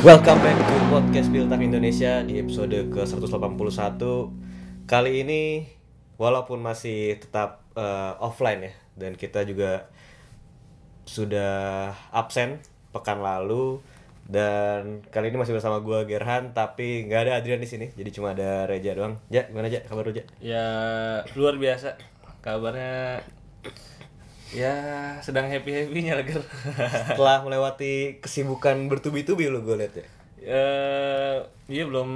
Welcome back to podcast Biltak Indonesia di episode ke-181 Kali ini walaupun masih tetap eh, offline ya Dan kita juga sudah absen pekan lalu Dan kali ini masih bersama gue Gerhan Tapi nggak ada Adrian di sini Jadi cuma ada Reja doang Ja, gimana Ja? Kabar lu? Ya luar biasa kabarnya ya sedang happy happynya lah Ger. Setelah melewati kesibukan bertubi-tubi lu gue liat ya ya iya belum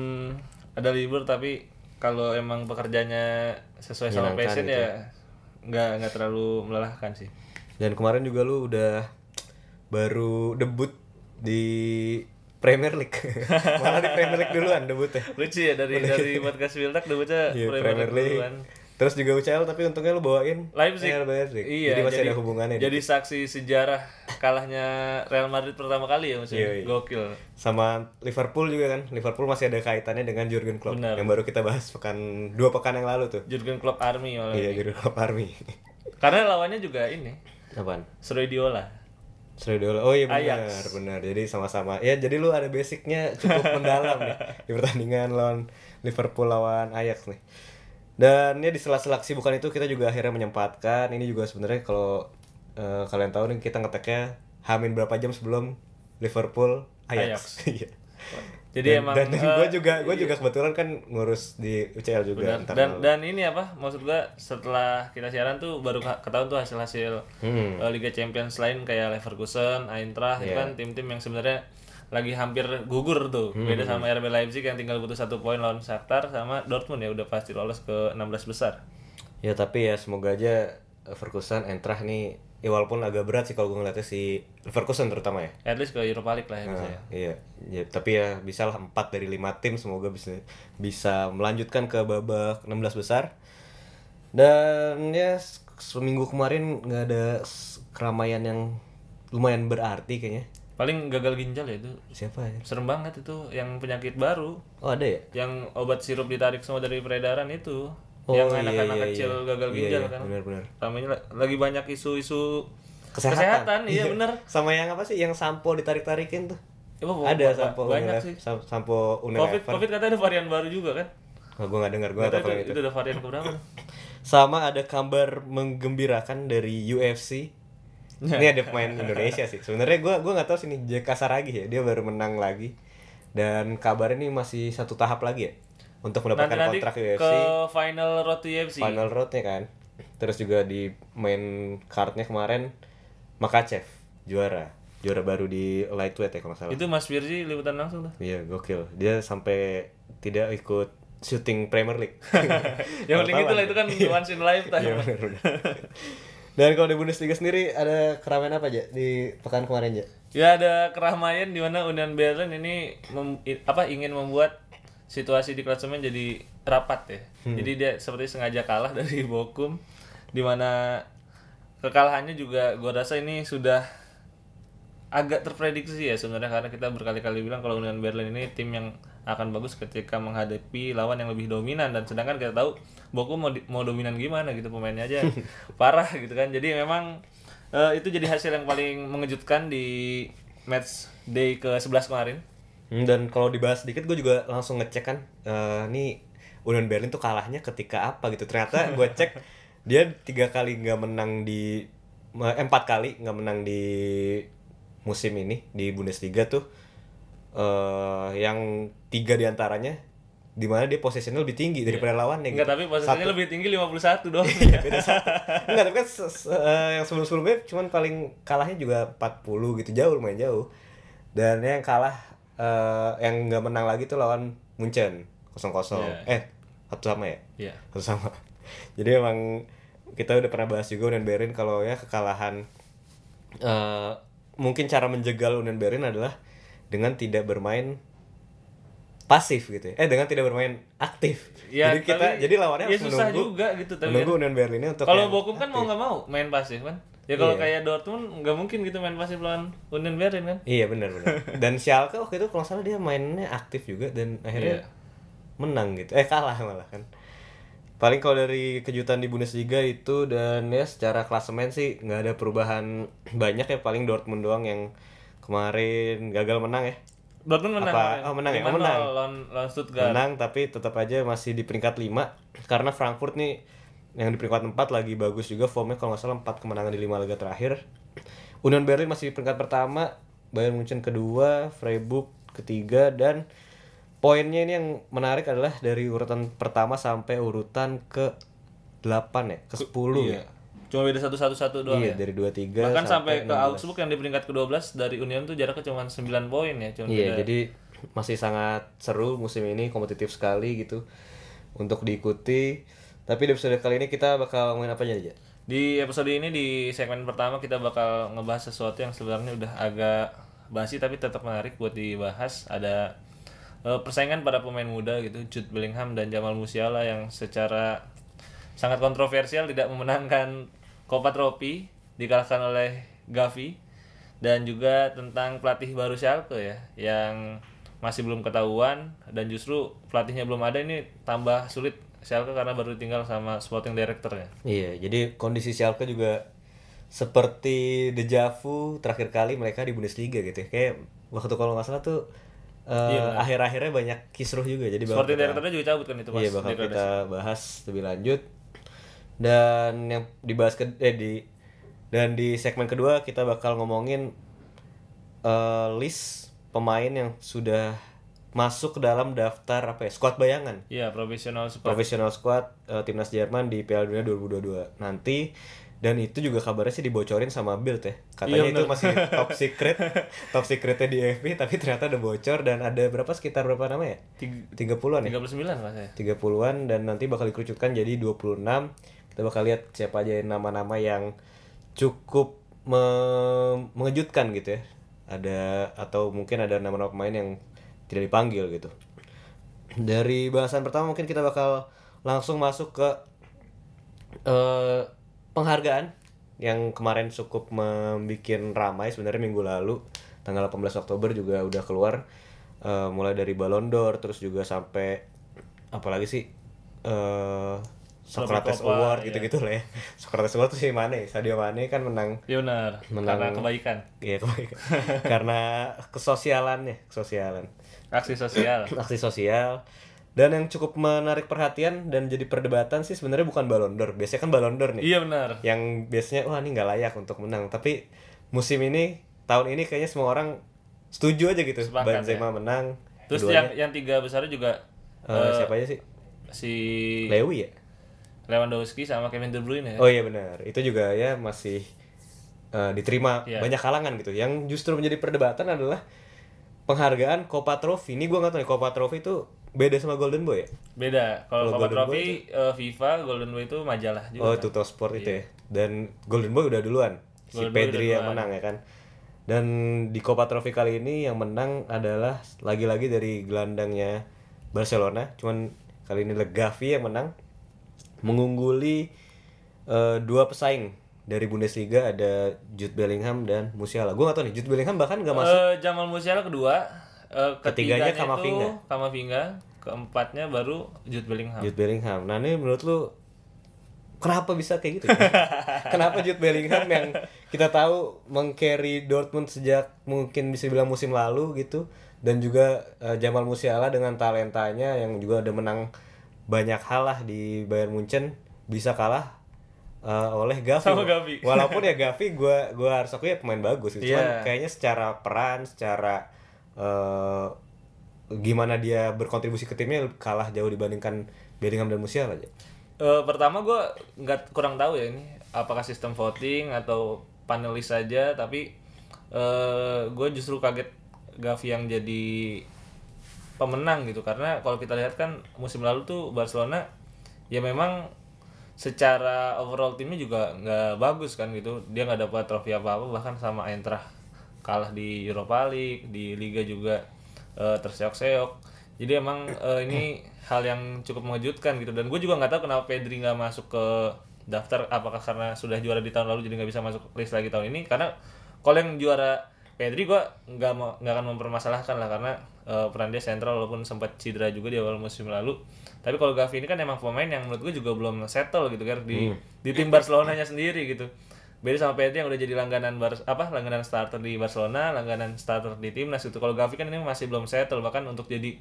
ada libur tapi kalau emang pekerjaannya sesuai sama passion gitu ya nggak nggak terlalu melelahkan sih. Dan kemarin juga lu udah baru debut di Premier League. Malah di Premier League duluan debutnya. Lucu ya dari dari podcast Wiltak debutnya Iya, Premier Premier League League. duluan. Terus juga UCL tapi untungnya lu bawain Leipzig. Real. Iya, jadi masih ada hubungannya Jadi saksi sejarah kalahnya Real Madrid pertama kali ya maksudnya. Iya, iya. Gokil. sama Liverpool juga kan. Liverpool masih ada kaitannya dengan Jurgen Klopp Benar. yang baru kita bahas pekan dua pekan yang lalu tuh. Jurgen Klopp Army malah. Iya, Jurgen Klopp Army. Karena lawannya juga ini, Apaan? Sroidiola. Sridola. Oh iya benar, Ajax. benar. Jadi sama-sama. Ya, jadi lu ada basicnya cukup mendalam nih di pertandingan lawan Liverpool lawan Ajax nih. Dan ya di sela-sela kesibukan itu kita juga akhirnya menyempatkan ini juga sebenarnya kalau eh, kalian tahu nih kita ngeteknya hamin berapa jam sebelum Liverpool Ajax. Iya. Jadi dan, emang dan, eh, gue juga gue juga kebetulan kan ngurus di UCL juga Benar. ntar Dan dan ini apa? Maksud gua setelah kita siaran tuh baru ke- ketahuan tuh hasil-hasil Hmm. eh, Liga Champions lain kayak Leverkusen, Eintracht itu Iya. kan tim-tim yang sebenarnya lagi hampir gugur tuh. Hmm. Beda sama RB Leipzig yang tinggal butuh satu poin lawan Shakhtar sama Dortmund ya udah pasti lolos ke 16 besar. Ya tapi ya semoga aja Ferguson Eintracht nih ya walaupun agak berat sih kalau gue ngeliatnya si Ferguson terutama ya. At least ke Europa League lah ya bisa ya. Nah, iya, ya, tapi ya bisa lah 4 dari 5 tim semoga bisa bisa melanjutkan ke babak 16 besar. Dan ya seminggu kemarin nggak ada keramaian yang lumayan berarti kayaknya. Paling gagal ginjal ya itu. Siapa ya? Serem banget itu yang penyakit baru. Oh ada ya? Yang obat sirup ditarik semua dari peredaran itu. Oh, yang iya, anak-anak iya, kecil iya. gagal Iya, ginjal iya, kan. benar-benar. Ramainya la- lagi banyak isu-isu Kesehatan. iya bener. Sama yang apa sih? Yang sampo ditarik-tarikin tuh. Ya, Bo, ada sampo banyak Unilever- sih. sam- sampo Unilever. Covid, Covid katanya ada varian baru juga kan? Oh, gue gak dengar, gue gak itu, itu. ada varian keberapa? Sama ada kabar menggembirakan dari UFC. Ini ada pemain Indonesia sih. Sebenarnya gua gua nggak tahu sih nih JK Saragi ya, dia baru menang lagi. Dan kabar ini masih satu tahap lagi ya untuk mendapatkan Nanti-nanti kontrak ke UFC, final road to UFC. final roadnya kan. Terus juga di main cardnya kemarin Makachev juara, juara baru di lightweight ya kalau salah. Itu Mas Firzi liputan langsung tuh. Iya gokil. Dia sampai tidak ikut syuting Premier League. Yang penting itu lah itu kan once in lifetime. Iya benar benar. Dan kalau di Bundesliga sendiri ada keramaian apa aja di pekan kemarin aja? Ya ada keramaian di mana Union Berlin ini mem- apa ingin membuat situasi di klasemen jadi rapat ya. Hmm. Jadi dia seperti sengaja kalah dari Bochum di mana kekalahannya juga gua rasa ini sudah agak terprediksi ya sebenarnya karena kita berkali-kali bilang kalau Union Berlin ini tim yang akan bagus ketika menghadapi lawan yang lebih dominan. Dan sedangkan kita tahu Bochum mau, di- mau dominan gimana gitu pemainnya aja. Parah gitu kan. Jadi memang eh, itu jadi hasil yang paling mengejutkan di match day ke 11 kemarin. Hmm, Dan kalau dibahas sedikit gue juga langsung ngecek kan eh, nih Union Berlin tuh kalahnya ketika apa gitu. Ternyata gue cek dia tiga kali nggak menang di eh, empat kali nggak menang di musim ini di Bundesliga tuh eh yang tiga di antaranya di mana dia posisinya lebih tinggi daripada lawannya enggak gitu. tapi posisinya lebih tinggi 51 dong Iya, beda satu. Enggak, tapi kan se- se- eh, yang sebelum-sebelumnya cuman paling kalahnya juga 40 gitu jauh lumayan jauh. Dan yang kalah eh, yang nggak menang lagi tuh lawan Munchen 0-0. Iya. Eh, satu sama ya? Iya. Satu sama. Jadi emang kita udah pernah bahas juga Union Berlin kalau ya kekalahan eh mungkin cara menjegal Union Berlin adalah dengan tidak bermain pasif gitu ya. Eh dengan tidak bermain aktif. Ya, jadi kita tapi- jadi lawannya ya harus susah menunggu juga gitu, tapi menunggu kan- Union Berlinnya untuk kalau Bochum kan mau aktif. nggak mau main pasif kan ya kalau Iya. kayak Dortmund nggak mungkin gitu main pasif lawan Union Berlin kan Iya benar benar. Dan Schalke waktu itu kalau salah dia mainnya aktif juga dan akhirnya Iya. menang gitu. Eh kalah malah kan. Paling kalau dari kejutan di Bundesliga itu dan ya secara klasemen sih nggak ada perubahan banyak ya paling Dortmund doang yang kemarin gagal menang ya. Dortmund menang. Apa? kemarin. Oh, menang ya? Oh, 5-0 menang. Lawan, lawan Stuttgart. menang tapi tetap aja masih di peringkat 5 karena Frankfurt nih yang di peringkat 4 lagi bagus juga formnya kalau nggak salah 4 kemenangan di 5 laga terakhir Union Berlin masih di peringkat pertama Bayern Munchen kedua Freiburg ketiga dan poinnya ini yang menarik adalah dari urutan pertama sampai urutan ke 8 ya ke 10 Iya. Cuma beda satu satu satu doang iya ya. dari 23 Bahkan sampai, ke 16. Augsburg yang di peringkat ke-12 dari Union tuh jaraknya cuma 9 poin ya, cuma Iya, beda. jadi masih sangat seru musim ini, kompetitif sekali gitu untuk diikuti. Tapi di episode kali ini kita bakal ngomongin apa aja? Di episode ini di segmen pertama kita bakal ngebahas sesuatu yang sebenarnya udah agak basi tapi tetap menarik buat dibahas. Ada eh, persaingan pada pemain muda gitu, Jude Bellingham dan Jamal Musiala yang secara sangat kontroversial tidak memenangkan Copa Trophy dikalahkan oleh Gavi dan juga tentang pelatih baru Schalke ya yang masih belum ketahuan dan justru pelatihnya belum ada ini tambah sulit Schalke karena baru tinggal sama sporting director ya. Iya, jadi kondisi Schalke juga seperti dejavu terakhir kali mereka di Bundesliga gitu ya. Kayak waktu kalau nggak salah tuh eh, akhir-akhirnya banyak kisruh juga. Jadi Sporting kita- directornya juga cabut kan itu pas Iya bakal kita bahas lebih lanjut dan yang dibahas ke eh di dan di segmen kedua kita bakal ngomongin eh, list pemain yang sudah masuk ke dalam daftar apa ya squad bayangan. Iya, profesional squad. profesional squad eh, timnas Jerman di Piala Dunia 2022 nanti. Dan itu juga kabarnya sih dibocorin sama Bild ya. Katanya Iya, itu masih top secret top secretnya di FB tapi ternyata udah bocor. Dan ada berapa sekitar berapa nama ya? Tiga- 30-an ya? 39 mas ya. 30-an dan nanti bakal dikerucutkan jadi 26 kita bakal lihat siapa aja nama-nama yang cukup me- mengejutkan gitu ya. Ada atau mungkin ada nama-nama pemain yang tidak dipanggil gitu. Dari bahasan pertama mungkin kita bakal langsung masuk ke eh, penghargaan yang kemarin cukup membuat ramai sebenarnya minggu lalu. Tanggal 18 Oktober juga udah keluar. Eh, mulai dari Ballon d'Or terus juga sampai apalagi sih eh Socrates Award iya. gitu-gitu lah ya Socrates Award tuh si Mane Sadio Mane kan menang Iya benar. Menang. Karena kebaikan. Iya kebaikan. karena kesosialannya kesosialan Aksi sosial. aksi sosial dan yang cukup menarik perhatian dan jadi perdebatan sih sebenarnya bukan Ballon d'Or biasanya kan Ballon d'Or nih iya benar. yang biasanya wah ini nggak layak untuk menang tapi musim ini tahun ini kayaknya semua orang setuju aja gitu Sepakat, Benzema menang Terus keduanya, yang yang tiga besarnya juga eh, siapa aja sih si Lewi ya Lewandowski sama Kevin De Bruyne ya. oh iya benar itu juga ya masih eh, diterima Iya. banyak kalangan gitu yang justru menjadi perdebatan adalah penghargaan Copa Trophy ini gue nggak tahu nih Copa Trophy itu beda sama Golden Boy ya Beda. Kalau Copa Golden Trophy eh, FIFA, Golden Boy itu majalah juga. Oh, kan. Tuto Sport itu ya. Dan Golden Boy udah duluan. Si Golden Boy Pedri yang menang ya kan. Dan di Copa Trophy kali ini yang menang adalah lagi-lagi dari gelandangnya Barcelona. Cuman kali ini Legavi yang menang. Mengungguli eh, dua pesaing dari Bundesliga ada Jude Bellingham dan Musiala. Gue gak tau nih, Jude Bellingham bahkan gak masuk. Eh, Jamal Musiala kedua, eh, Ketiganya ketiganya Kamavinga. itu Kamavinga, keempatnya baru Jude Bellingham. Jude Bellingham. Nah ini menurut lu kenapa bisa kayak gitu? kenapa Jude Bellingham yang kita tahu mengcarry Dortmund sejak mungkin bisa bilang musim lalu gitu dan juga eh, Jamal Musiala dengan talentanya yang juga udah menang banyak hal lah di Bayern Munchen bisa kalah eh, oleh Gavi. Sama Gavi. Walaupun ya Gavi gua gua harus akui ya pemain bagus gitu. Cuman Iya. kayaknya secara peran, secara eh, gimana dia berkontribusi ke timnya kalah jauh dibandingkan Bellingham dan Musiala aja. Eh, pertama gue nggak kurang tahu ya ini apakah sistem voting atau panelis saja tapi eh gue justru kaget Gavi yang jadi pemenang gitu. Karena kalau kita lihat kan musim lalu tuh Barcelona ya memang secara overall timnya juga nggak bagus kan gitu. Dia nggak dapat trofi apa apa bahkan sama Eintracht kalah di Europa League di Liga juga eh, terseok-seok. Jadi emang eh, ini hal yang cukup mengejutkan gitu. Dan gue juga nggak tahu kenapa Pedri nggak masuk ke daftar apakah karena sudah juara di tahun lalu jadi nggak bisa masuk list lagi tahun ini. Karena kalau yang juara Pedri gue nggak nggak akan mempermasalahkan lah karena eh, peran dia sentral walaupun sempat cedera juga di awal musim lalu. Tapi kalau Gavi ini kan emang pemain yang menurut gue juga belum settle gitu kan di di tim Barcelonanya sendiri gitu. Beda sama Pedri yang udah jadi langganan bar apa langganan starter di Barcelona langganan starter di timnas gitu. Kalau Gavi kan ini masih belum settle bahkan untuk jadi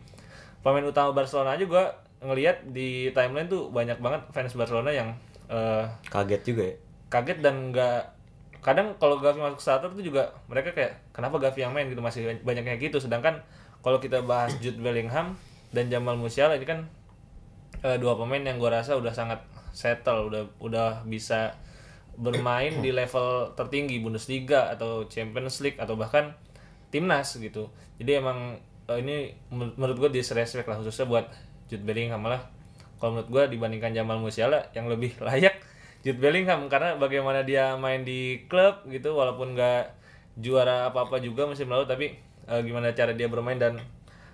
pemain utama Barcelona aja gua ngelihat di timeline tuh banyak banget fans Barcelona yang eh, Kaget juga ya. kaget dan nggak kadang kalau Gavi masuk starter tuh juga mereka kayak kenapa Gavi yang main? gitu masih banyak kayak gitu. Sedangkan kalau kita bahas Jude Bellingham dan Jamal Musiala ini kan eh, dua pemain yang gua rasa udah sangat settle udah udah bisa bermain di level tertinggi Bundesliga atau Champions League atau bahkan timnas gitu. Jadi emang eh, ini men- menurut gue disrespect lah khususnya buat Jude Bellingham malah. Kalau menurut gue dibandingkan Jamal Musiala yang lebih layak Jude Bellingham karena bagaimana dia main di klub gitu walaupun nggak juara apa apa juga musim lalu tapi eh, gimana cara dia bermain dan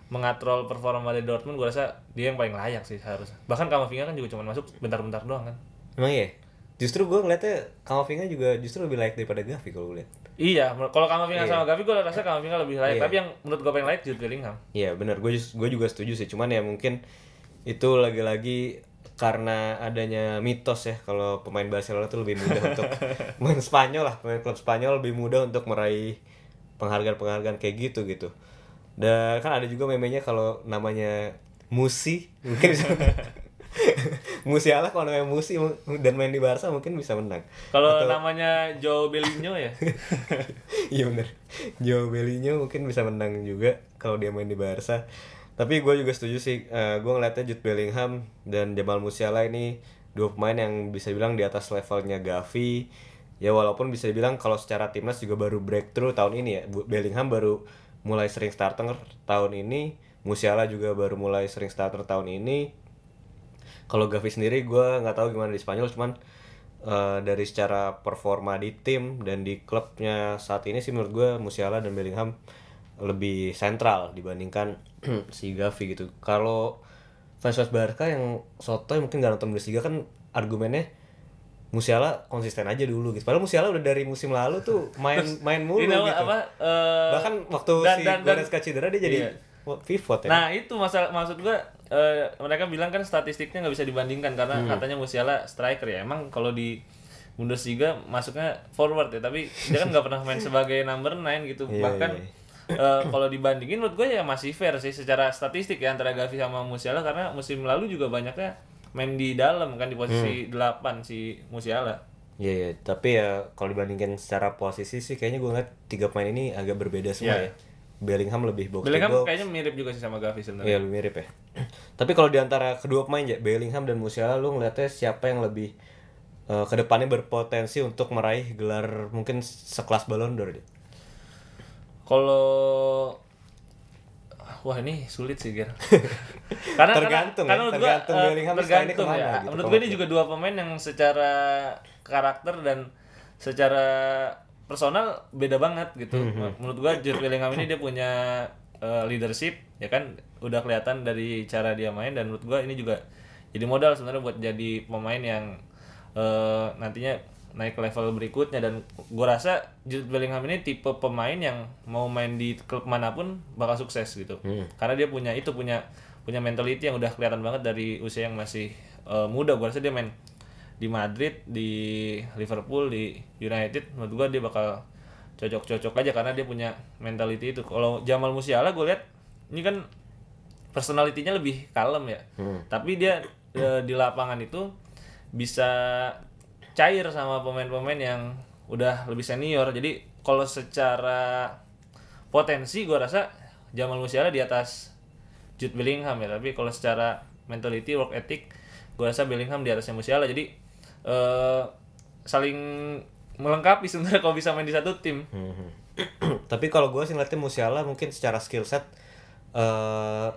mengatrol performa dari Dortmund gue rasa dia yang paling layak sih seharusnya bahkan Kamavinga kan juga cuma masuk bentar-bentar doang kan Emang iya? Justru gue ngeliatnya Kamavinga juga justru lebih layak daripada Gavi kalau gue lihat. Iya, kalau Kamavinga sama Gavi gue rasa Kamavinga lebih layak. Iya. Tapi yang menurut gue paling layak Jude Bellingham. Iya benar, gue gue juga setuju sih. Cuman ya mungkin itu lagi-lagi karena adanya mitos ya kalau pemain Barcelona tuh lebih mudah untuk pemain Spanyol lah, pemain klub Spanyol lebih mudah untuk meraih penghargaan-penghargaan kayak gitu gitu. Dan kan ada juga memenya kalau namanya Musi mungkin bisa Musiala kalau namanya Musi dan main di Barca mungkin bisa menang. Kalau namanya Joe Bellinho ya. Iya bener Joe Bellinho mungkin bisa menang juga kalau dia main di Barca Tapi gue juga setuju sih eh, Gue ngeliatnya Jude Bellingham dan Jamal Musiala ini Dua pemain yang bisa bilang di atas levelnya Gavi Ya walaupun bisa dibilang kalau secara timnas juga baru breakthrough tahun ini ya. Bellingham baru mulai sering starter tahun ini. Musiala juga baru mulai sering starter tahun ini. Kalau Gavi sendiri gue nggak tahu gimana di Spanyol cuman eh, dari secara performa di tim dan di klubnya saat ini sih menurut gue Musiala dan Bellingham lebih sentral dibandingkan si Gavi gitu. Kalau fans fans Barca yang sotoy mungkin nggak nonton Bundesliga kan argumennya Musiala konsisten aja dulu gitu padahal Musiala udah dari musim lalu tuh main main mulu gitu apa eh, bahkan waktu dan- si dan- dan- Goretzka cedera dia jadi Iya. pivot ya Nah itu masalah maksud gua eh, mereka bilang kan statistiknya nggak bisa dibandingkan karena Hmm. katanya Musiala striker ya. Emang kalau di Bundesliga masuknya forward ya, tapi dia kan nggak pernah main sebagai number 9 gitu. Iya, Bahkan iya. eh, kalau dibandingin menurut gue ya masih fair sih secara statistik ya antara Gavi sama Musiala karena musim lalu juga banyaknya main di dalam kan di posisi Hmm. 8 si Musiala. Iya, iya. tapi ya kalau dibandingkan secara posisi sih kayaknya gue ngeliat tiga pemain ini agak berbeda semua Iya. ya. Bellingham lebih box to Bellingham box. kayaknya mirip juga sih sama Gavi sebenarnya. Iya, lebih mirip ya. tapi kalau di antara kedua pemain ya, Bellingham dan Musiala lu ngeliatnya siapa yang lebih eh, ke depannya berpotensi untuk meraih gelar mungkin sekelas Ballon d'Or dia? Kalau wah ini sulit sih Ger. karena Tergantung karena, ya, karena menurut gua, tergantung eh, Bellingham tergantung ke mana ya. gitu, menurut gue ini juga dua pemain yang secara karakter dan secara personal beda banget gitu. Hmm, Menurut gua Jude Bellingham ini dia punya eh, leadership ya kan udah kelihatan dari cara dia main dan menurut gua ini juga jadi modal sebenarnya buat jadi pemain yang eh, nantinya naik ke level berikutnya. Dan gua rasa Jude Bellingham ini tipe pemain yang mau main di klub mana pun bakal sukses gitu. Karena dia punya itu punya punya mentality yang udah kelihatan banget dari usia yang masih eh, muda. Gua rasa dia main di Madrid di Liverpool di United. Menurut gua dia bakal cocok-cocok aja karena dia punya mentality itu. Kalau Jamal Musiala gue lihat ini kan personalitinya lebih kalem ya. Tapi dia eh, di lapangan itu bisa cair sama pemain-pemain yang udah lebih senior. Jadi kalau secara potensi gue rasa Jamal Musiala di atas Jude Bellingham ya. Tapi kalau secara mentality work ethic gue rasa Bellingham di atasnya Musiala. Jadi eh saling melengkapi sebenarnya kalau bisa main di satu tim. Tapi kalau gue sih ngeliatnya Musiala mungkin secara skill set eh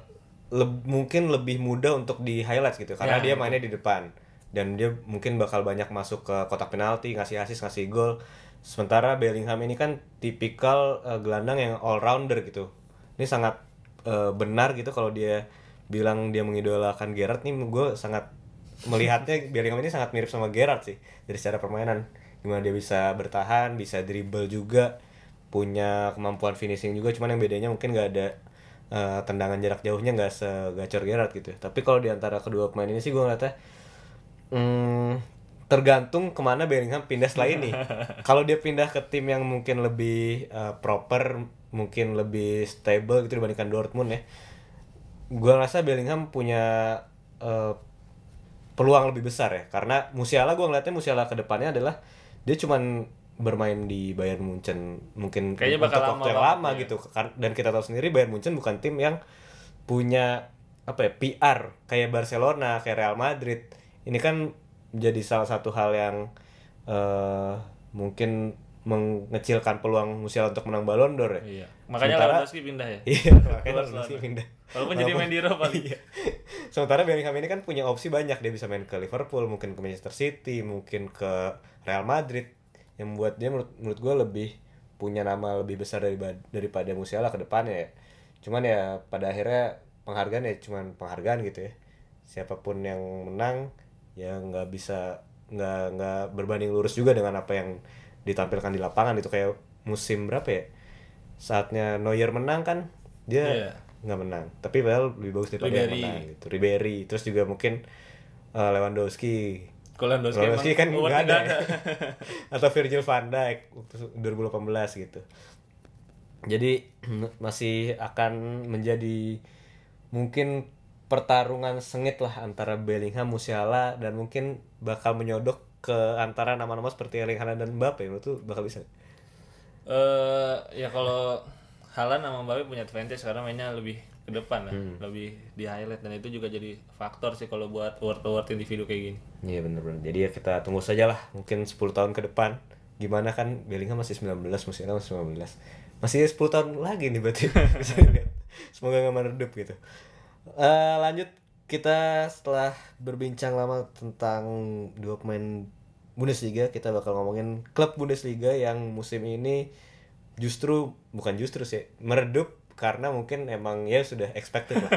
leb- mungkin lebih mudah untuk di highlight gitu. Karena Ya, dia mainnya di depan dan dia mungkin bakal banyak masuk ke kotak penalti, ngasih assist, ngasih gol. Sementara Bellingham ini kan tipikal eh, gelandang yang all rounder gitu. Ini sangat eh, benar gitu kalau dia bilang dia mengidolakan Gerrard nih gue sangat melihatnya Bellingham ini sangat mirip sama Gerrard sih dari secara permainan gimana dia bisa bertahan bisa dribble juga punya kemampuan finishing juga cuman yang bedanya mungkin nggak ada eh, tendangan jarak jauhnya nggak segacor Gerrard gitu tapi kalau di antara kedua pemain ini sih gue ngeliatnya hmm, tergantung ke mana Bellingham pindah setelah ini. Kalau dia pindah ke tim yang mungkin lebih uh, proper, mungkin lebih stable gitu dibandingkan Dortmund ya. Gua rasa Bellingham punya uh, peluang lebih besar ya, karena Musiala gua ngeliatnya Musiala ke depannya adalah dia cuman bermain di Bayern Munchen mungkin Kayaknya untuk bakal waktu lama yang lama ya. gitu Kan- dan kita tahu sendiri Bayern Munchen bukan tim yang punya apa ya PR kayak Barcelona kayak Real Madrid ini kan menjadi salah satu hal yang eh mungkin mengecilkan peluang Musiala untuk menang Ballon d'Or ya Iya. Makanya Sementara- Lewandowski pindah ya. iya makanya Lewandowski pindah Walaupun jadi main di Eropa. Iya. Sementara Bellingham ini kan punya opsi banyak dia bisa main ke Liverpool, mungkin ke Manchester City, mungkin ke Real Madrid yang membuat dia menurut menurut gue lebih punya nama lebih besar daripada daripada Musiala ke depannya ya. Cuman ya pada akhirnya penghargaan ya cuman penghargaan gitu ya. Siapa pun yang menang ya nggak bisa nggak nggak berbanding lurus juga dengan apa yang ditampilkan di lapangan itu. Kayak musim berapa ya? Saatnya Neuer menang kan dia nggak menang. Tapi padahal lebih bagus daripada yang Ribery. menang gitu. Ribery. Terus juga mungkin uh, Lewandowski. Lewandowski, Lewandowski kan nggak ada, atau Virgil van Dijk waktu 2018 gitu. Jadi masih akan menjadi mungkin pertarungan sengit lah antara Bellingham, Musiala dan mungkin bakal menyodok ke antara nama-nama seperti Erling Haaland dan Mbappe tuh bakal bisa Eh ya kalau Halan sama Mbappe punya advantage karena mainnya lebih ke depan lah, Hmm. lebih di highlight dan itu juga jadi faktor sih kalau buat award-award individu kayak gini. Iya bener-bener. Jadi ya kita tunggu saja lah. Mungkin 10 tahun ke depan. Gimana kan Bellingham masih 19, Musiala masih 19. Masih 10 tahun lagi nih berarti. Semoga nggak meredup gitu. Eh, lanjut kita setelah berbincang lama tentang dua pemain Bundesliga, kita bakal ngomongin klub Bundesliga yang musim ini justru bukan justru sih meredup karena mungkin emang ya sudah expected lah.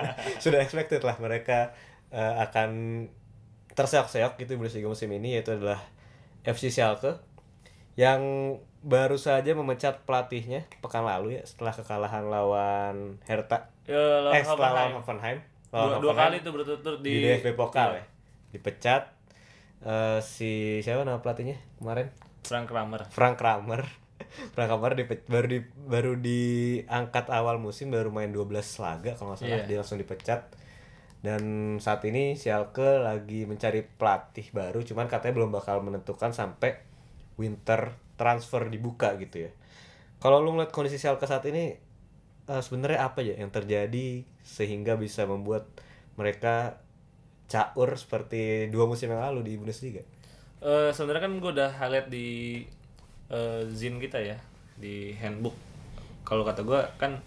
sudah expected lah mereka eh, akan terseok-seok gitu Bundesliga musim ini yaitu adalah FC Schalke yang baru saja memecat pelatihnya pekan lalu ya setelah kekalahan lawan Hertha. Ya, lawan eh setelah lawan Hoffenheim. Dua, lawan dua Hoffenheim kali tuh berturut-turut di, di, DFB Pokal ya. Dipecat Eh, si siapa nama pelatihnya kemarin? Frank Kramer. Frank Kramer. Frank Kramer dipe- baru di baru diangkat awal musim baru main 12 laga kalau nggak salah. Iya. dia langsung dipecat. Dan saat ini Schalke lagi mencari pelatih baru cuman katanya belum bakal menentukan sampai winter transfer dibuka gitu ya kalau lu ngeliat kondisi Schalke saat ini eh, sebenarnya apa ya yang terjadi sehingga bisa membuat mereka caur seperti dua musim yang lalu di Bundesliga Eh sebenarnya kan gue udah highlight di eh, zin kita ya di handbook. Kalau kata gue kan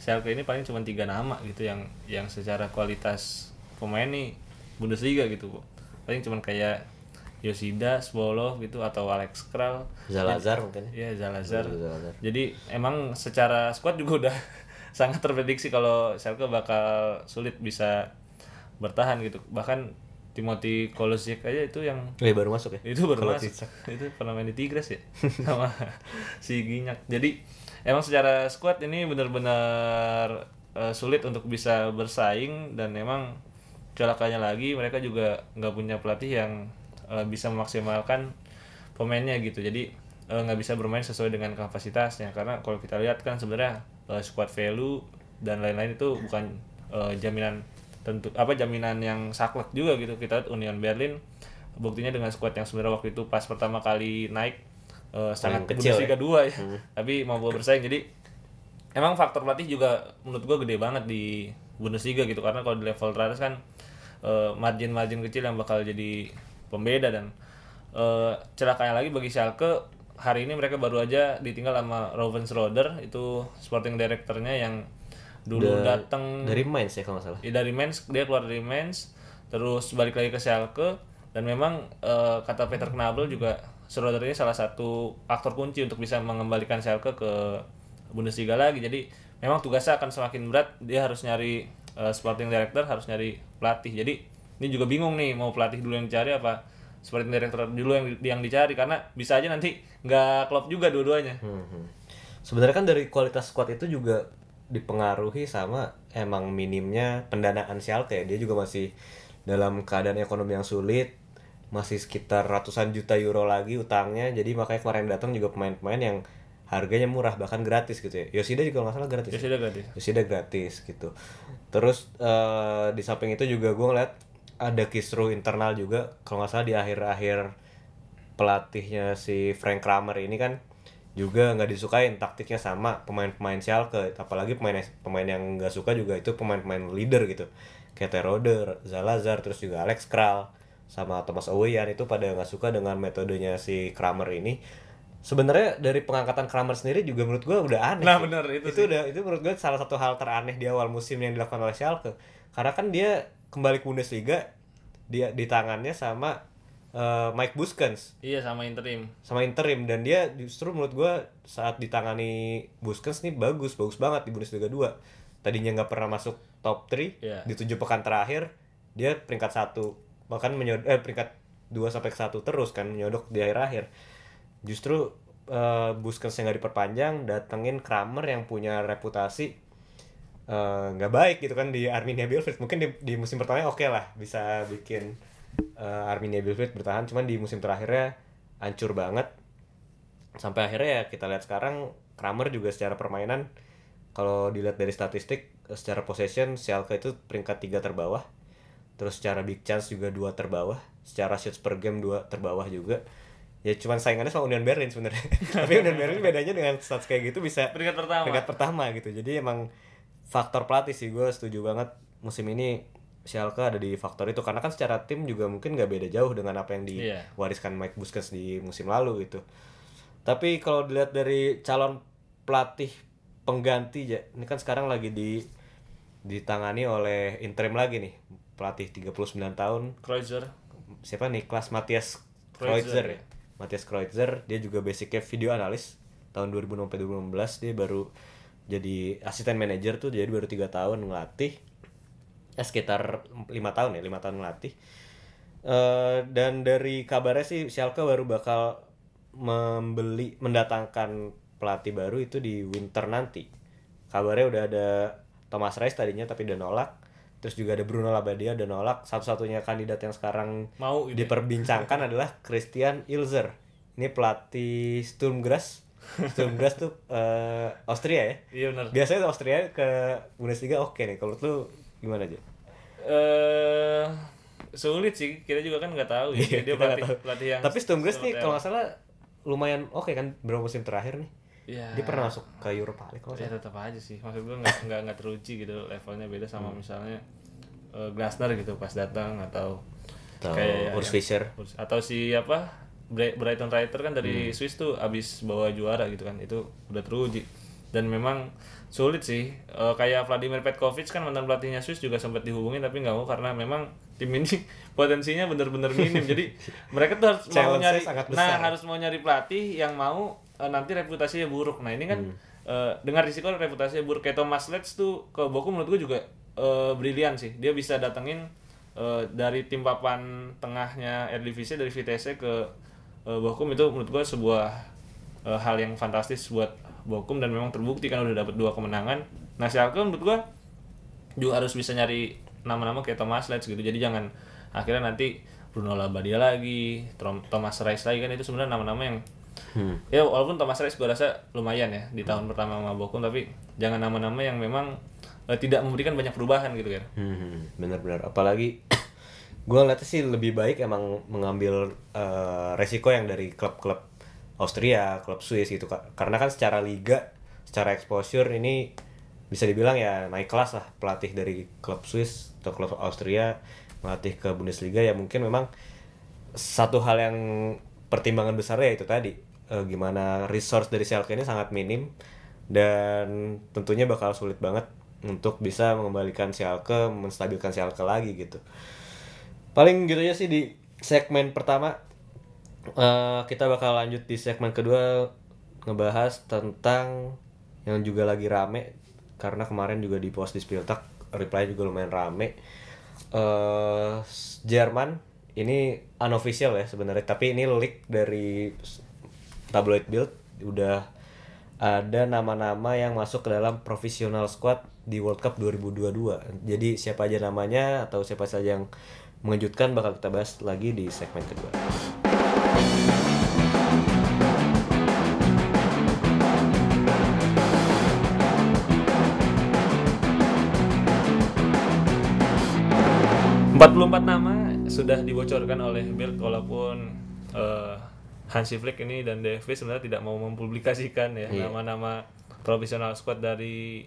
Schalke ini paling cuma tiga nama gitu yang yang secara kualitas pemain nih Bundesliga gitu. Paling cuma kayak Yoshida, Sbolov gitu atau Alex Kral. Zalazar mungkin ya. Iya Zalazar. Zalazar. Jadi emang secara squad juga udah sangat terprediksi kalau Schalke bakal sulit bisa bertahan gitu. Bahkan Timothy Kolosik aja itu yang Eh, baru masuk ya itu baru Kalau masuk itu pernah main di Tigres ya sama si Ginyak jadi emang secara squad ini benar-benar eh, sulit untuk bisa bersaing dan emang celakanya lagi mereka juga nggak punya pelatih yang eh, bisa memaksimalkan pemainnya gitu. Jadi eh, nggak bisa bermain sesuai dengan kapasitasnya. Karena kalau kita lihat kan sebenarnya eh, squad value dan lain-lain itu bukan eh, jaminan tentu apa jaminan yang saklek juga gitu. Kita lihat Union Berlin buktinya dengan squad yang sebenarnya waktu itu pas pertama kali naik eh, sangat kecil Bundesliga 2 ya. Tapi mampu bersaing. Jadi emang faktor pelatih juga menurut gua gede banget di Bundesliga gitu. Karena kalau di level teratas kan eh, margin-margin kecil yang bakal jadi pembeda dan eh, celakanya lagi bagi Schalke hari ini mereka baru aja ditinggal sama Rovensroder itu sporting directornya yang dulu Da- datang dari Mainz ya kalau nggak salah. Ya dari Mainz dia keluar dari Mainz terus balik lagi ke Schalke dan memang eh, kata Peter Knabel juga Schroeder ini salah satu aktor kunci untuk bisa mengembalikan Schalke ke Bundesliga lagi. Jadi memang tugasnya akan semakin berat dia harus nyari eh, sporting director harus nyari pelatih. Jadi ini juga bingung nih mau pelatih dulu yang dicari apa sporting director dulu yang yang dicari karena bisa aja nanti nggak klop juga dua-duanya Hmm, hmm. Sebenarnya kan dari kualitas squad itu juga dipengaruhi sama emang minimnya pendanaan Schalke. Dia juga masih dalam keadaan ekonomi yang sulit masih sekitar ratusan juta euro lagi utangnya jadi makanya kemarin datang juga pemain-pemain yang harganya murah bahkan gratis gitu ya Yoshida juga nggak salah gratis Ya sudah gratis. Yoshida gratis gitu terus eh, di samping itu juga gue ngeliat ada kisruh internal juga. Kalau nggak salah di akhir-akhir pelatihnya si Frank Kramer ini kan juga nggak disukain. Taktiknya sama pemain-pemain Schalke apalagi pemain pemain yang nggak suka juga itu pemain-pemain leader gitu. Kayak Terodde, Zalazar terus juga Alex Kral sama Thomas Oweyan itu pada nggak suka dengan metodenya si Kramer ini. Sebenarnya dari pengangkatan Kramer sendiri juga menurut gua udah aneh Nah, sih. benar, itu itu udah itu menurut gue salah satu hal teraneh di awal musim yang dilakukan oleh Schalke. Karena kan dia kembali ke Bundesliga dia di tangannya sama eh, Mike Buskens Iya sama interim. sama interim dan dia justru menurut gua saat ditangani Buskens nih bagus bagus banget di Bundesliga 2 tadinya nggak pernah masuk top 3 Iya. di tujuh pekan terakhir dia peringkat satu bahkan menyodok eh, peringkat 2 sampai ke satu terus kan menyodok di akhir-akhir justru eh, Buskens yang nggak diperpanjang datengin Kramer yang punya reputasi eh, nggak baik gitu kan di Arminia Bielefeld. Mungkin di, di musim pertama oke lah bisa bikin eh, Arminia Bielefeld bertahan. Cuman di musim terakhirnya hancur banget. Sampai akhirnya ya kita lihat sekarang Kramer juga secara permainan kalau dilihat dari statistik eh, secara possession Schalke itu peringkat tiga terbawah. Terus secara big chance juga dua terbawah. Secara shots per game dua terbawah juga. Ya cuman saingannya sama Union Berlin sebenarnya. Tapi Union Berlin bedanya dengan stats kayak gitu bisa Peringkat pertama. peringkat pertama gitu. Jadi emang faktor pelatih sih gue setuju banget musim ini Schalke ada di faktor itu karena kan secara tim juga mungkin nggak beda jauh dengan apa yang Iya. diwariskan Mike Buskens di musim lalu gitu tapi kalau dilihat dari calon pelatih pengganti ya ini kan sekarang lagi di ditangani oleh interim lagi nih pelatih 39 tahun Kreuzer. siapa Niklas Matthias Kreutzer, Kreutzer ya. ya. Matthias Kreutzer dia juga basicnya video analis tahun 2006 sampai 2016 dia baru jadi asisten manajer tuh jadi baru tiga tahun ngelatih ya sekitar lima tahun ya lima tahun ngelatih. Eh, dan dari kabarnya sih Schalke baru bakal membeli mendatangkan pelatih baru itu di winter nanti. Kabarnya udah ada Thomas Reis tadinya tapi udah nolak. Terus juga ada Bruno Labbadia udah nolak. Satu-satunya kandidat yang sekarang Mau gitu. diperbincangkan adalah Christian Ilzer. Ini pelatih Sturm Graz Sturm Graz tuh eh, Austria ya? Iya benar. biasanya Austria ke Bundesliga oke nih kalau lu gimana aja Eh sulit sih. Kita juga kan nggak tahu ya. Iya, dia pelatih tahu. pelatih yang tapi Sturm Graz nih kalau nggak salah lumayan oke kan? Beberapa musim terakhir nih? Iya. dia pernah masuk ke Europa League kalau ya salah. tetap aja sih. Maksud gue nggak nggak nggak teruji gitu. Levelnya beda sama Hmm. misalnya eh, Glasner gitu pas datang atau Atau kayak Urs Fischer. atau si apa Brighton Writer kan Hmm. dari Swiss tuh abis bawa juara gitu kan itu udah teruji. Dan memang sulit sih Eh, kayak Vladimir Petkovic kan mantan pelatihnya Swiss juga sempat dihubungin tapi nggak mau karena memang tim ini potensinya bener-bener minim. Jadi mereka tuh harus mau nyari sangat nah harus mau nyari pelatih yang mau eh, nanti reputasinya buruk. Nah ini kan Hmm. eh, dengan risiko reputasinya buruk kayak Thomas Letts tuh ke Boku menurut gue juga eh, brilian sih. Dia bisa datengin eh, dari tim papan tengahnya Eredivisie dari Vitesse ke eh, Bochum itu menurut gue sebuah eh, hal yang fantastis buat Bochum dan memang terbukti kan udah dapat dua kemenangan. Nah Schalke menurut gue juga harus bisa nyari nama-nama kayak Thomas Letts gitu. Jadi jangan akhirnya nanti Bruno Labbadia lagi, Thomas Reis lagi kan itu sebenarnya nama-nama yang Hmm. ya walaupun Thomas Reis gue rasa lumayan ya di tahun pertama sama Bochum tapi jangan nama-nama yang memang eh, tidak memberikan banyak perubahan gitu kan. Hmm, benar-benar. Apalagi gue ngeliatnya sih lebih baik emang mengambil eh, resiko yang dari klub-klub Austria, klub Swiss gitu. Karena kan secara liga, secara exposure ini bisa dibilang ya naik kelas lah pelatih dari klub Swiss atau klub Austria melatih ke Bundesliga ya mungkin memang satu hal yang pertimbangan besarnya itu tadi eh, gimana resource dari Schalke ini sangat minim dan tentunya bakal sulit banget untuk bisa mengembalikan Schalke, menstabilkan Schalke lagi gitu. Paling gitu aja sih di segmen pertama. Eh, kita bakal lanjut di segmen kedua ngebahas tentang yang juga lagi rame karena kemarin juga di post di Spiltak reply juga lumayan rame. eh Jerman ini unofficial ya sebenarnya tapi ini leak dari tabloid Bild udah ada nama-nama yang masuk ke dalam professional squad di World Cup 2022. Jadi siapa aja namanya atau siapa saja yang mengejutkan bakal kita bahas lagi di segmen kedua. Empat puluh empat nama sudah dibocorkan oleh Bild walaupun eh, Hansi Flick ini dan DFB sebenarnya tidak mau mempublikasikan ya Iya. nama-nama profesional squad dari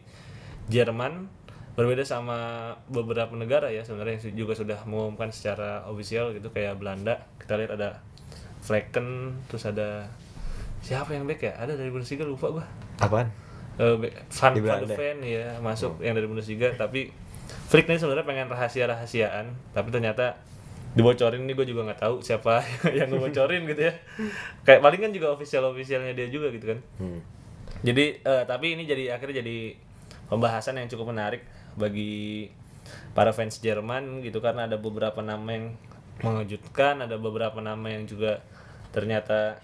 Jerman berbeda sama beberapa negara ya sebenarnya yang juga sudah mengumumkan secara ofisial gitu kayak Belanda. Kita lihat ada Flecken terus ada siapa yang back ya? Ada dari Bundesliga lupa gua. Apaan? Back- Van Di Van Belanda. de Ven ya masuk yang dari Bundesliga. Tapi Flick ini sebenarnya pengen rahasia-rahasiaan tapi ternyata dibocorin ini gue juga nggak tahu siapa yang ngebocorin gitu ya. Kayak paling kan juga official officialnya dia juga gitu kan. Hmm. jadi eh, tapi ini jadi akhirnya jadi pembahasan yang cukup menarik bagi para fans Jerman gitu karena ada beberapa nama yang mengejutkan, ada beberapa nama yang juga ternyata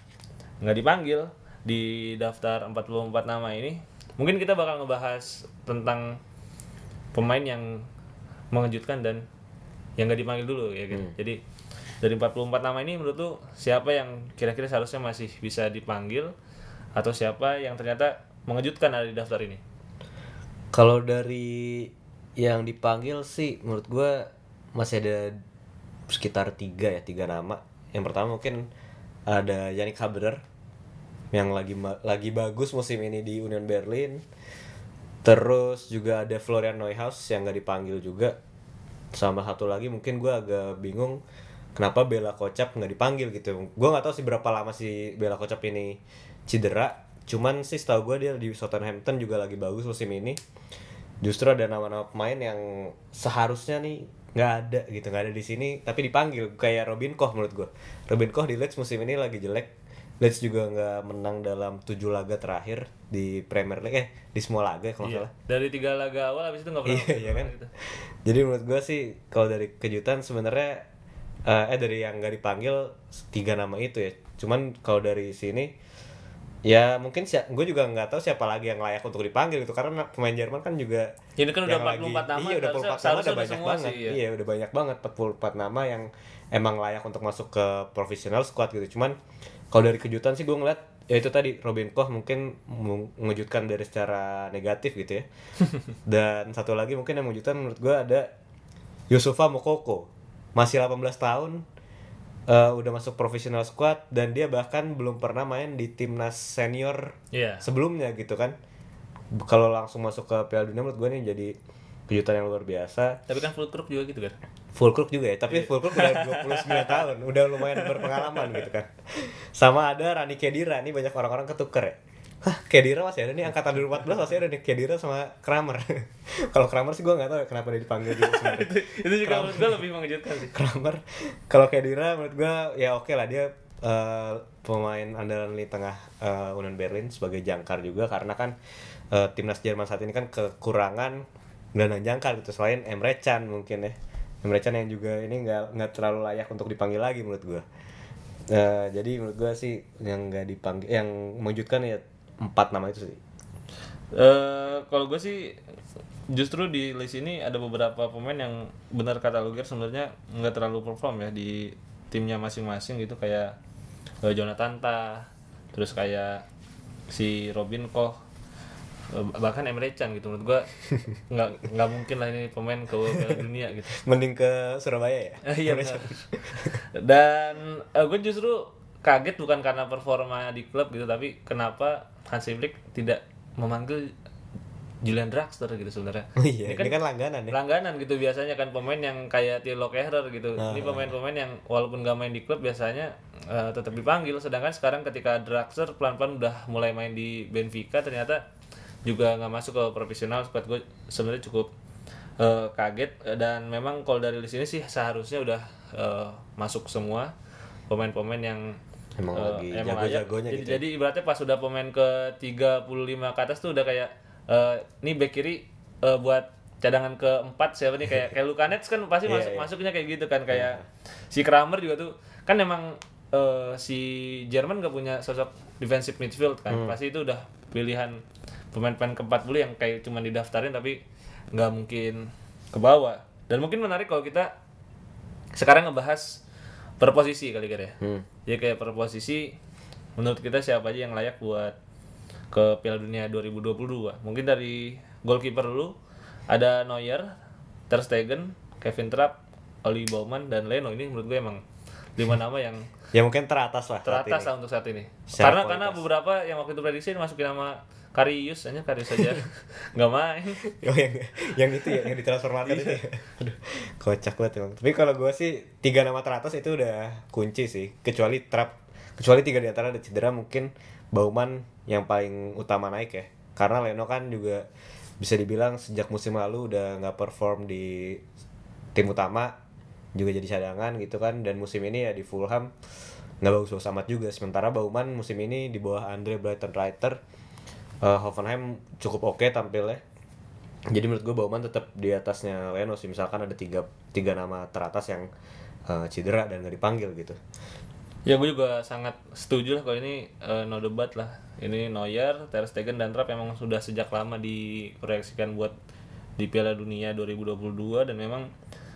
nggak dipanggil di daftar 44 nama ini. Mungkin kita bakal ngebahas tentang pemain yang mengejutkan dan yang nggak dipanggil dulu ya kan. Jadi dari 44 nama ini menurut lu siapa yang kira-kira seharusnya masih bisa dipanggil atau siapa yang ternyata mengejutkan ada di daftar ini? Kalau dari yang dipanggil sih menurut gua masih ada sekitar tiga ya tiga nama. Yang pertama mungkin ada Yannick Haberer yang lagi lagi bagus musim ini di Union Berlin. Terus juga ada Florian Neuhaus yang gak dipanggil juga. Sama satu lagi mungkin gua agak bingung kenapa Bella Kocap nggak dipanggil gitu. Gua nggak tahu sih berapa lama si Bella Kocap ini cedera. Cuman sih setahu gue dia di Southampton juga lagi bagus musim ini. Justru ada nama-nama pemain yang seharusnya nih nggak ada gitu nggak ada di sini tapi dipanggil kayak Robin Koch menurut gue. Robin Koch di Leeds musim ini lagi jelek. Leeds juga nggak menang dalam tujuh laga terakhir di Premier League eh di semua laga kalau nggak salah. Dari tiga laga awal habis itu nggak pernah. Iya, iya kan? Jadi menurut gue sih kalau dari kejutan sebenarnya eh, eh dari yang nggak dipanggil tiga nama itu ya. Cuman kalau dari sini ya mungkin gue juga nggak tahu siapa lagi yang layak untuk dipanggil gitu karena pemain Jerman kan juga Ini kan udah yang 44 nama, Iya, udah 44 harusnya- nama udah banyak banget. sih, iya. Iya, udah banyak banget 44 nama yang emang layak untuk masuk ke profesional squad gitu. Cuman kalau dari kejutan sih gue ngeliat ya itu tadi Robin Koch mungkin meng- mengejutkan dari secara negatif gitu ya. Dan satu lagi mungkin yang mengejutkan menurut gue ada Yusufa Mokoko. Masih 18 tahun eh, udah masuk profesional squad dan dia bahkan belum pernah main di timnas senior Iya. sebelumnya gitu kan. Kalau langsung masuk ke Piala Dunia menurut gue nih jadi kejutan yang luar biasa. Tapi kan full crook juga gitu kan. Full Crook juga ya, tapi Full Crook udah 29 tahun, udah lumayan berpengalaman gitu kan. Sama ada Rani Kedira, nih banyak orang-orang ketuker ya. Hah, Kedira masih ada nih, angkatan 2014 masih ada nih, Kedira sama Kramer. Kalau Kramer sih gue nggak tahu ya kenapa dia dipanggil gitu sebenarnya. itu juga menurut gue lebih mengejutkan sih. Kramer, kalau Kedira menurut gue ya oke lah dia eh, pemain andalan di tengah eh, Union Berlin sebagai jangkar juga karena kan eh, timnas Jerman saat ini kan kekurangan gelandang jangkar gitu selain Emre Can mungkin ya Emre Can yang juga ini nggak nggak terlalu layak untuk dipanggil lagi menurut gue Eh, jadi menurut gue sih yang nggak dipanggil yang mengejutkan ya empat nama itu sih. Eh kalau gue sih justru di list ini ada beberapa pemain yang benar kata Luger sebenarnya nggak terlalu perform ya di timnya masing-masing gitu. Kayak eh, Jonathan Tah, terus kayak si Robin Koch, eh, bahkan Emre Can gitu. Menurut gue nggak nggak mungkin lah ini pemain ke Piala Dunia gitu. mending ke Surabaya ya? Iya. Dan gue justru kaget bukan karena performa di klub gitu, tapi kenapa Hansi Flick tidak memanggil Julian Draxler gitu sebenarnya. Oh iya ini kan, langganan ya Langganan gitu biasanya kan pemain yang kayak Thilo Kehrer gitu. Ini pemain-pemain yang walaupun gak main di klub biasanya eh, tetap dipanggil. Sedangkan sekarang ketika Draxler pelan-pelan udah mulai main di Benfica ternyata juga nggak masuk ke profesional squad gue sebenarnya cukup eh, kaget dan memang kalau dari list ini sih seharusnya udah eh, masuk semua pemain-pemain yang Emang eh, lagi emang jago-jagonya gitu ya. Jadi, jadi ibaratnya pas udah pemain ke 35 ke atas tuh udah kayak eh nih back kiri eh, buat cadangan keempat siapa nih kayak kayak Lukanets kan pasti Iya, masuk iya. masuknya kayak gitu kan kayak si Kramer juga tuh kan emang eh, si Jerman gak punya sosok defensive midfield kan Hmm. pasti itu udah pilihan pemain-pemain keempat dulu yang kayak cuma didaftarin tapi nggak mungkin ke bawah dan mungkin menarik kalau kita sekarang ngebahas per posisi kali kira ya. Hmm. Jadi kayak per posisi menurut kita siapa aja yang layak buat ke Piala Dunia 2022. Mungkin dari goalkeeper dulu ada Neuer, Ter Stegen, Kevin Trapp, Oli Bauman dan Leno. Ini menurut gue emang lima nama yang Ya mungkin teratas lah. teratas lah untuk saat ini. Secara karena karena kualitas. beberapa yang waktu itu prediksi masukin nama Karius aja Karius saja nggak main. Oh yang yang itu ya yang di transfer market itu. Ya. Aduh, kocak banget emang. Tapi kalau gue sih tiga nama teratas itu udah kunci sih. Kecuali trap, kecuali tiga di antara ada cedera mungkin Bauman yang paling utama naik ya. Karena Leno kan juga bisa dibilang sejak musim lalu udah nggak perform di tim utama juga jadi cadangan gitu kan dan musim ini ya di Fulham nggak bagus-bagus amat juga sementara Bauman musim ini di bawah Andre Brighton Writer eh, Hoffenheim cukup oke tampilnya. Jadi menurut gue Bauman tetap di atasnya Leno sih. Misalkan ada tiga tiga nama teratas yang eh, cedera dan nggak dipanggil gitu. Ya gue juga sangat setuju lah kalau ini eh, no debat lah. Ini Neuer, Ter Stegen dan Trapp memang sudah sejak lama diproyeksikan buat di Piala Dunia 2022 dan memang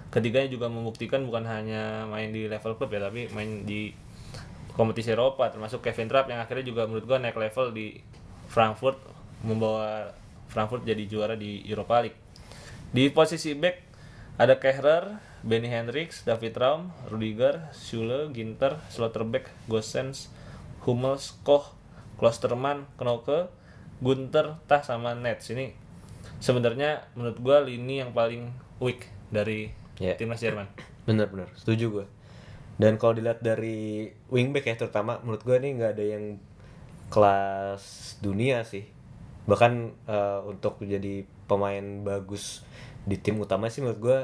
ketiganya juga membuktikan bukan hanya main di level klub ya tapi main di kompetisi Eropa termasuk Kevin Trapp yang akhirnya juga menurut gue naik level di Frankfurt membawa Frankfurt jadi juara di Europa League. Di posisi back ada Kehrer, Benny Hendricks, David Raum, Rudiger, Schule, Ginter, Slotterbeck, Gosens, Hummels, Koch, Klosterman, Knoke, Gunter, Tah sama Nets. Ini sebenarnya menurut gua lini yang paling weak dari Ya. timnas Jerman. bener-bener setuju gue dan kalau dilihat dari wingback ya terutama menurut gue nih nggak ada yang kelas dunia sih. Bahkan eh, untuk jadi pemain bagus di tim utama sih menurut gue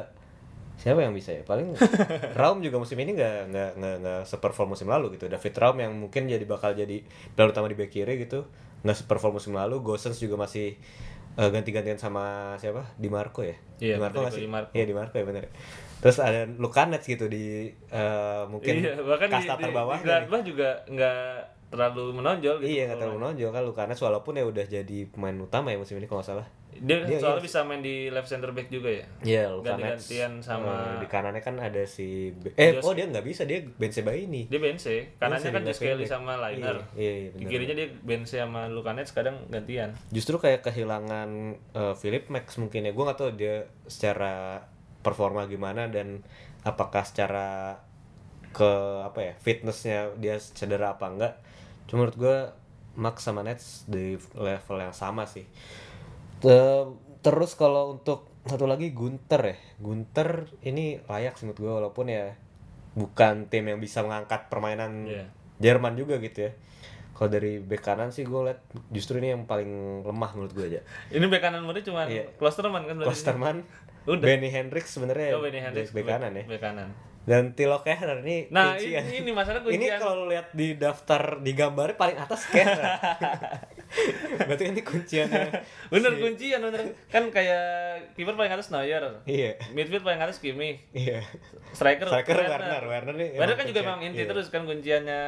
siapa yang bisa ya? Paling Raum juga musim ini nggak nggak nggak nggak seperform musim lalu gitu. David Raum yang mungkin jadi bakal jadi pilar utama di back kiri gitu nggak seperform musim lalu. Gosens juga masih eh, ganti-gantian sama siapa? Di Marco ya? Iya, Di Marco nggak Federico sih? Di Marco. iya Di Marco ya bener. Terus ada Lukanets gitu di eh, mungkin iya, bahkan di, kasta di, terbawah di Gladbach juga nggak terlalu menonjol gitu. iya nggak terlalu menonjol kan Lukanets walaupun ya udah jadi pemain utama ya musim ini kalau nggak salah Dia, Dia- soalnya iya. bisa main di left center back juga ya. Iya, Lukanets. Ganti-gantian sama- Eh, di kanannya kan ada si eh oh dia nggak bisa dia Benzema ini. Dia Bense, kanannya Bense kan wing sama. Liner. Iya, iya, iya, kirinya dia Bense sama Lukanets kadang gantian. Justru kayak kehilangan eh, Philip Max mungkin ya. Gue nggak tahu dia secara performa gimana dan apakah secara ke apa ya fitnessnya dia cedera apa enggak. Cuma menurut gue Max sama Nets di level yang sama sih. Te- terus kalau untuk satu lagi Gunter ya. Gunter ini layak sih menurut gue walaupun ya bukan tim yang bisa mengangkat permainan Iya. Jerman juga gitu ya. Kalau dari bek kanan sih gue liat justru ini yang paling lemah menurut gue aja. Ini bek kanan murni cuma Iya. Klosterman kan. Klosterman, Udah. Benny Hendricks sebenarnya Oh, Benny Hendricks bek kanan ya. Bek kanan. Dan Tilo Kehrer ini Nah, kuncian. ini, ini masalah Ini kuncian. kalau lu lihat di daftar di gambarnya paling atas Kehrer. Berarti ini kunciannya. Bener si- kuncian bener. Kan kayak kiper paling atas Neuer. Iya. Midfield paling atas Kimmich. Iya. Striker, Striker Werner. Werner nih Werner kan juga kuncian. emang inti Iya. terus kan kunciannya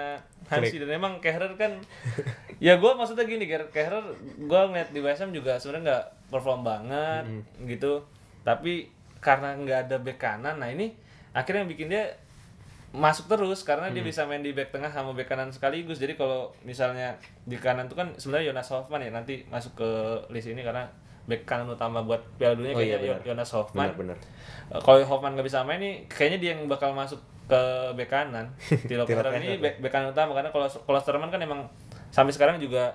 Hansi Klik. dan emang Kehrer kan ya gue maksudnya gini Kehrer gue ngeliat di West Ham juga sebenarnya nggak perform banget gitu tapi karena nggak ada back kanan nah ini akhirnya yang bikin dia masuk terus karena dia bisa main di back tengah sama back kanan sekaligus. Jadi kalau misalnya di kanan tuh kan sebenarnya Jonas Hoffman ya nanti masuk ke list ini karena back kanan utama buat Piala Dunia Oh iya, kayaknya benar. Jonas Hoffman. Bener-bener. Uh, kalau Hoffman nggak bisa main nih kayaknya dia yang bakal masuk ke bek kanan. Tilo Kehrer ini bek, bek kanan utama karena kalau kalau Sterman kan emang sampai sekarang juga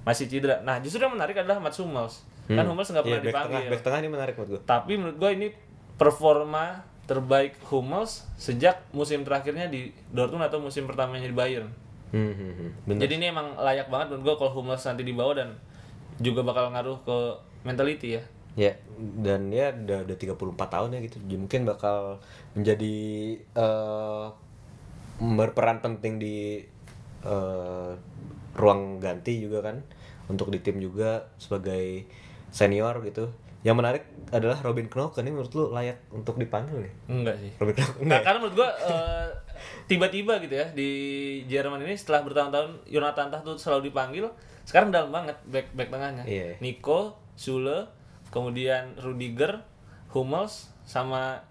masih cedera. Nah justru yang menarik adalah Mats Hummels. Kan Hummels nggak Iya, pernah tengah, dipanggil. bek tengah ini menarik menurut gue. tapi menurut gue ini performa terbaik Hummels sejak musim terakhirnya di Dortmund atau musim pertamanya di Bayern Hmm, hmm, hmm. Bener. jadi ini emang layak banget menurut gue kalau Hummels nanti dibawa dan juga bakal ngaruh ke mentality ya Ya, dan ya udah udah 34 tahun ya gitu. Jadi mungkin bakal menjadi eh berperan penting di eh ruang ganti juga kan untuk di tim juga sebagai senior gitu. Yang menarik adalah Robin Knoke ini menurut lu layak untuk dipanggil nih. enggak sih Robin Knoke Nah, enggak. ya? karena menurut gua eh, tiba-tiba gitu ya di Jerman ini setelah bertahun-tahun Jonathan Tah tuh selalu dipanggil, sekarang dalam banget back back tengahnya. Iya. Nico, Sule, kemudian Rudiger, Hummels sama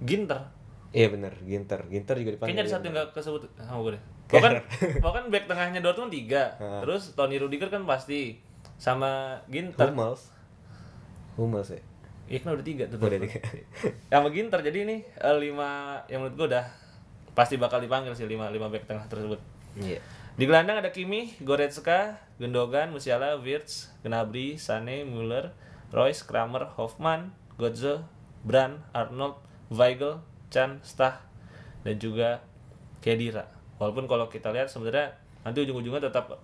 Ginter. Iya bener, Ginter. Ginter juga dipanggil. Kayaknya ada satu yang gak kesebut sama gue deh. Bahkan, bahkan back tengahnya Dortmund tiga. Terus Tony Rudiger kan pasti sama Ginter. Hummels. Hummels ya. Iya kan udah tiga tuh. Udah tiga. Sama Ginter jadi ini eh, lima yang menurut gue udah pasti bakal dipanggil sih lima lima back tengah tersebut. Iya. Di gelandang ada Kimi, Goretzka, Gundogan, Musiala, Wirtz, Gnabry, Sané, Müller, Royce, Kramer, Hoffman, Götze, Brand, Arnold, Weigl, Chan, Stah, dan juga Kedira. Walaupun kalau kita lihat sebenarnya nanti ujung-ujungnya tetap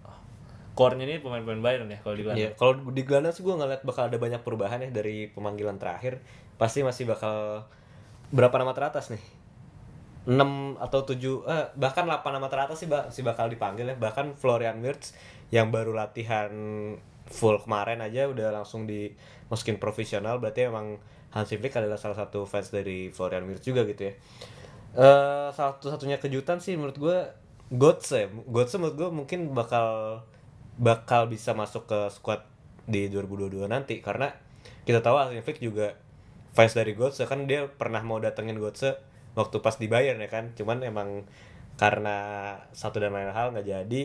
core-nya ini pemain-pemain Bayern ya kalau di gelandang. Iya, kalau di gelandang sih gue ngeliat bakal ada banyak perubahan ya dari pemanggilan terakhir. Pasti masih bakal berapa nama teratas nih? 6 atau 7 eh, bahkan 8 nama teratas sih ba- sih bakal dipanggil ya. Bahkan Florian Wirtz yang baru latihan full kemarin aja udah langsung dimasukin profesional berarti emang Hansi Flick adalah salah satu fans dari Florian Wirtz juga gitu ya. Eh satu-satunya kejutan sih menurut gue Götze. Götze menurut gue mungkin bakal bakal bisa masuk ke squad di 2022 nanti. Karena kita tahu Hansi Flick juga fans dari Götze. Kan dia pernah mau datengin Götze waktu pas di Bayern ya kan? Cuman emang karena satu dan lain hal nggak jadi.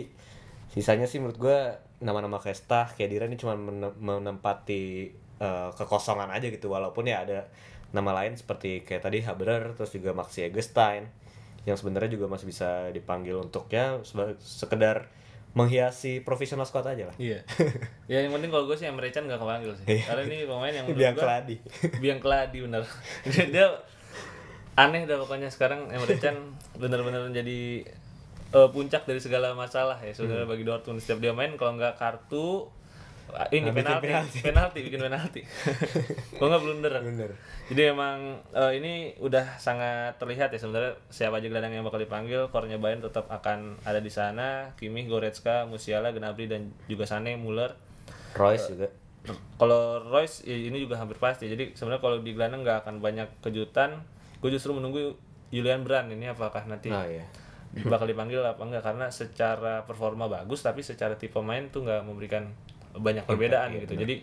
Sisanya sih menurut gue nama-nama kayak Stah kayak Dira ini cuma men- menempati eh, kekosongan aja gitu. Walaupun ya ada nama lain seperti kayak tadi Haberer terus juga Maxi Eggestein yang sebenarnya juga masih bisa dipanggil untuk ya seba- sekedar menghiasi profesional squad aja lah Iya. ya yang penting kalau gue sih Emre Can gak kepanggil sih. Iya. Karena ini pemain yang biang gua- keladi biang keladi bener dia aneh dah pokoknya sekarang Emre Can bener-bener menjadi eh, puncak dari segala masalah ya sebenarnya bagi Dortmund setiap dia main kalau nggak kartu ini Nah, bikin penalti, penalti. penalti bikin penalti. Kalau nggak blunder. Bener jadi emang eh, ini udah sangat terlihat ya sebenarnya siapa aja gelandang yang bakal dipanggil. Core-nya Bayern tetap akan ada di sana. Kimmich, Goretzka, Musiala, Gnabry dan juga Sané, Muller Royce juga. Kalau Royce ya ini juga hampir pasti. Jadi sebenarnya kalau di gelandang nggak akan banyak kejutan. Gue justru menunggu Julian Brand ini apakah nanti oh iya. bakal dipanggil apa enggak karena secara performa bagus tapi secara tipe main tuh nggak memberikan banyak perbedaan iya, gitu. Jadi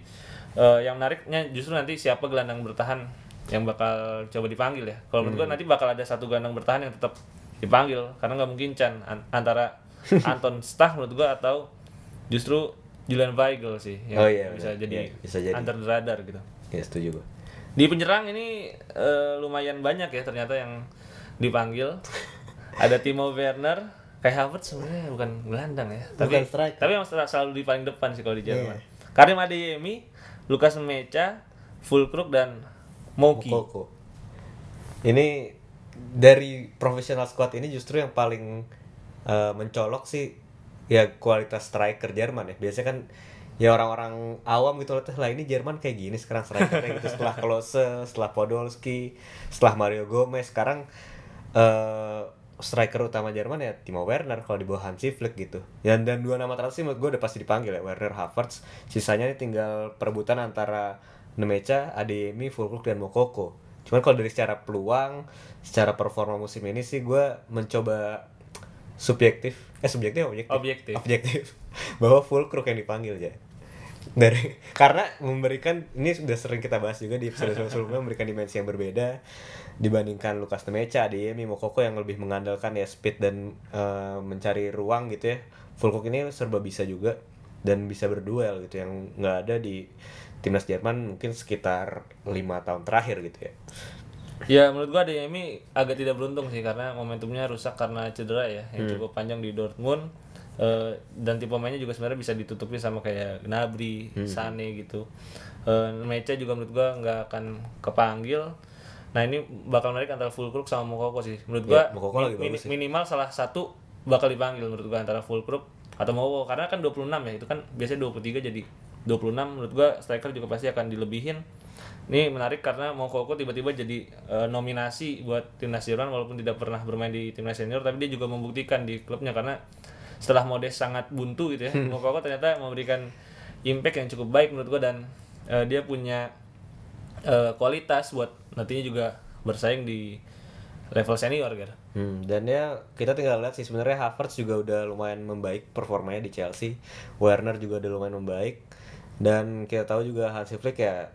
eh, yang menariknya justru nanti siapa gelandang bertahan yang bakal coba dipanggil ya. Kalau menurut Hmm. nanti bakal ada satu gelandang bertahan yang tetap dipanggil karena nggak mungkin Chan An- antara Anton Stah menurut gue atau justru Julian Weigl sih yang Oh iya, bisa jadi Iya, bisa jadi. under the radar gitu. ya setuju gue Di penyerang ini eh, lumayan banyak ya ternyata yang dipanggil. Ada Timo Werner, kayak Havertz sebenarnya bukan gelandang ya, tapi Bukan striker. Iya. tapi yang sel- selalu di paling depan sih kalau di Jerman. Karim Adeyemi, Lukas Mecha, Fulkrug dan Moki. Mokoko ini dari profesional squad ini justru yang paling eh, mencolok sih ya kualitas striker Jerman ya biasanya kan ya orang-orang awam gitu loh "Teh, lah ini Jerman kayak gini sekarang strikernya gitu setelah Klose setelah Podolski setelah Mario Gomez sekarang eh striker utama Jerman ya Timo Werner kalau di bawah Hansi Flick gitu. Dan dan dua nama terakhir sih menurut gue udah pasti dipanggil ya Werner Havertz. Sisanya ini tinggal perebutan antara Nemecha, Adeyemi, Fulkrug dan Mokoko. Cuman kalau dari secara peluang secara performa musim ini sih gue mencoba subjektif. Eh subjektif objektif? Objektif. objektif. Bahwa Fulkrug yang dipanggil ya dari karena memberikan ini sudah sering kita bahas juga di episode sebelumnya memberikan dimensi yang berbeda dibandingkan Lukas Nemecha, Adeyemi, Mokoko yang lebih mengandalkan ya speed dan eh, mencari ruang gitu ya. Fulkrug ini serba bisa juga dan bisa berduel gitu yang nggak ada di timnas Jerman mungkin sekitar lima tahun terakhir gitu ya. Ya menurut gua Adeyemi agak tidak beruntung sih karena momentumnya rusak karena cedera ya yang cukup panjang di Dortmund Eh, dan tipe mainnya juga sebenarnya bisa ditutupi sama kayak Gnabry, Sané gitu. Eh Mecha juga menurut gua nggak akan kepanggil. Nah ini bakal menarik antara Fulkrug sama Mokoko sih. Menurut gua Ya, Mokoko lagi mi- bagus sih. minimal salah satu bakal dipanggil menurut gua antara Fulkrug atau Mokoko karena kan 26 ya itu kan biasanya 23 jadi 26 menurut gua striker juga pasti akan dilebihin. Ini menarik karena Mokoko tiba-tiba jadi eh, nominasi buat timnas Jerman walaupun tidak pernah bermain di timnas senior tapi dia juga membuktikan di klubnya karena setelah Modest sangat buntu gitu ya Mokoko ternyata memberikan impact yang cukup baik menurut gua dan eh, dia punya eh, kualitas buat nantinya juga bersaing di level senior gitu. Hmm, dan ya kita tinggal lihat sih sebenarnya Havertz juga udah lumayan membaik performanya di Chelsea. Werner juga udah lumayan membaik. Dan kita tahu juga Hansi Flick ya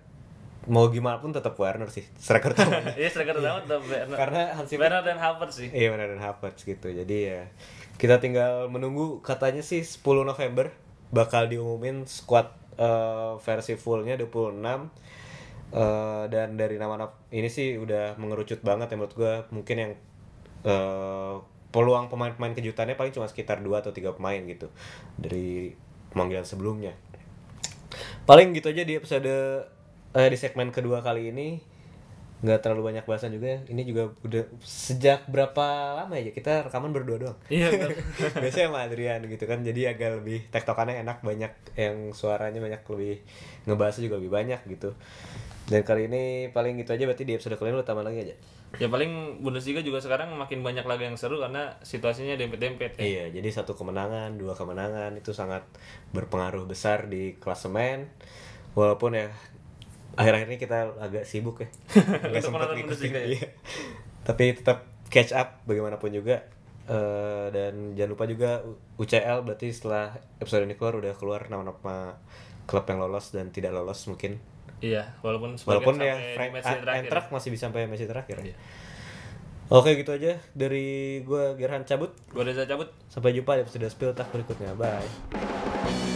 mau gimana pun tetap Werner sih striker utamanya. Iya, striker utama tetap Werner. Karena Hansi Werner dan Havertz sih. Iya Werner dan Havertz gitu. Jadi ya kita tinggal menunggu katanya sih 10 November bakal diumumin squad eh, versi fullnya 26 Eh, dan dari nama-nama ini sih udah mengerucut banget ya menurut gua. Mungkin yang eh, peluang pemain-pemain kejutannya paling cuma sekitar 2 atau tiga pemain gitu dari pemanggilan sebelumnya. Paling gitu aja di episode eh, di segmen kedua kali ini nggak terlalu banyak bahasan juga ya. ini juga udah sejak berapa lama ya kita rekaman berdua doang Iya, biasanya sama Adrian gitu kan jadi agak lebih tektokannya enak banyak yang suaranya banyak lebih ngebahasnya juga lebih banyak gitu dan kali ini paling gitu aja berarti di episode kali ini lu tambah lagi aja Ya paling Bundesliga juga sekarang makin banyak laga yang seru karena situasinya dempet-dempet ya. Iya, jadi satu kemenangan, dua kemenangan itu sangat berpengaruh besar di klasemen. Walaupun ya akhir-akhir ini kita agak sibuk ya, nggak sempat ngikutin. Ya? Iya. Tapi tetap catch up bagaimanapun juga. Eh, dan jangan lupa juga UCL berarti setelah episode ini keluar udah keluar nama-nama klub yang lolos dan tidak lolos mungkin. Iya, walaupun Walaupun ya Frank terakhir. Eintracht masih bisa sampai match terakhir. Iya. Oke gitu aja dari gua Gerhan cabut. Gua Reza cabut. Sampai jumpa di episode Spill Tak berikutnya. Bye.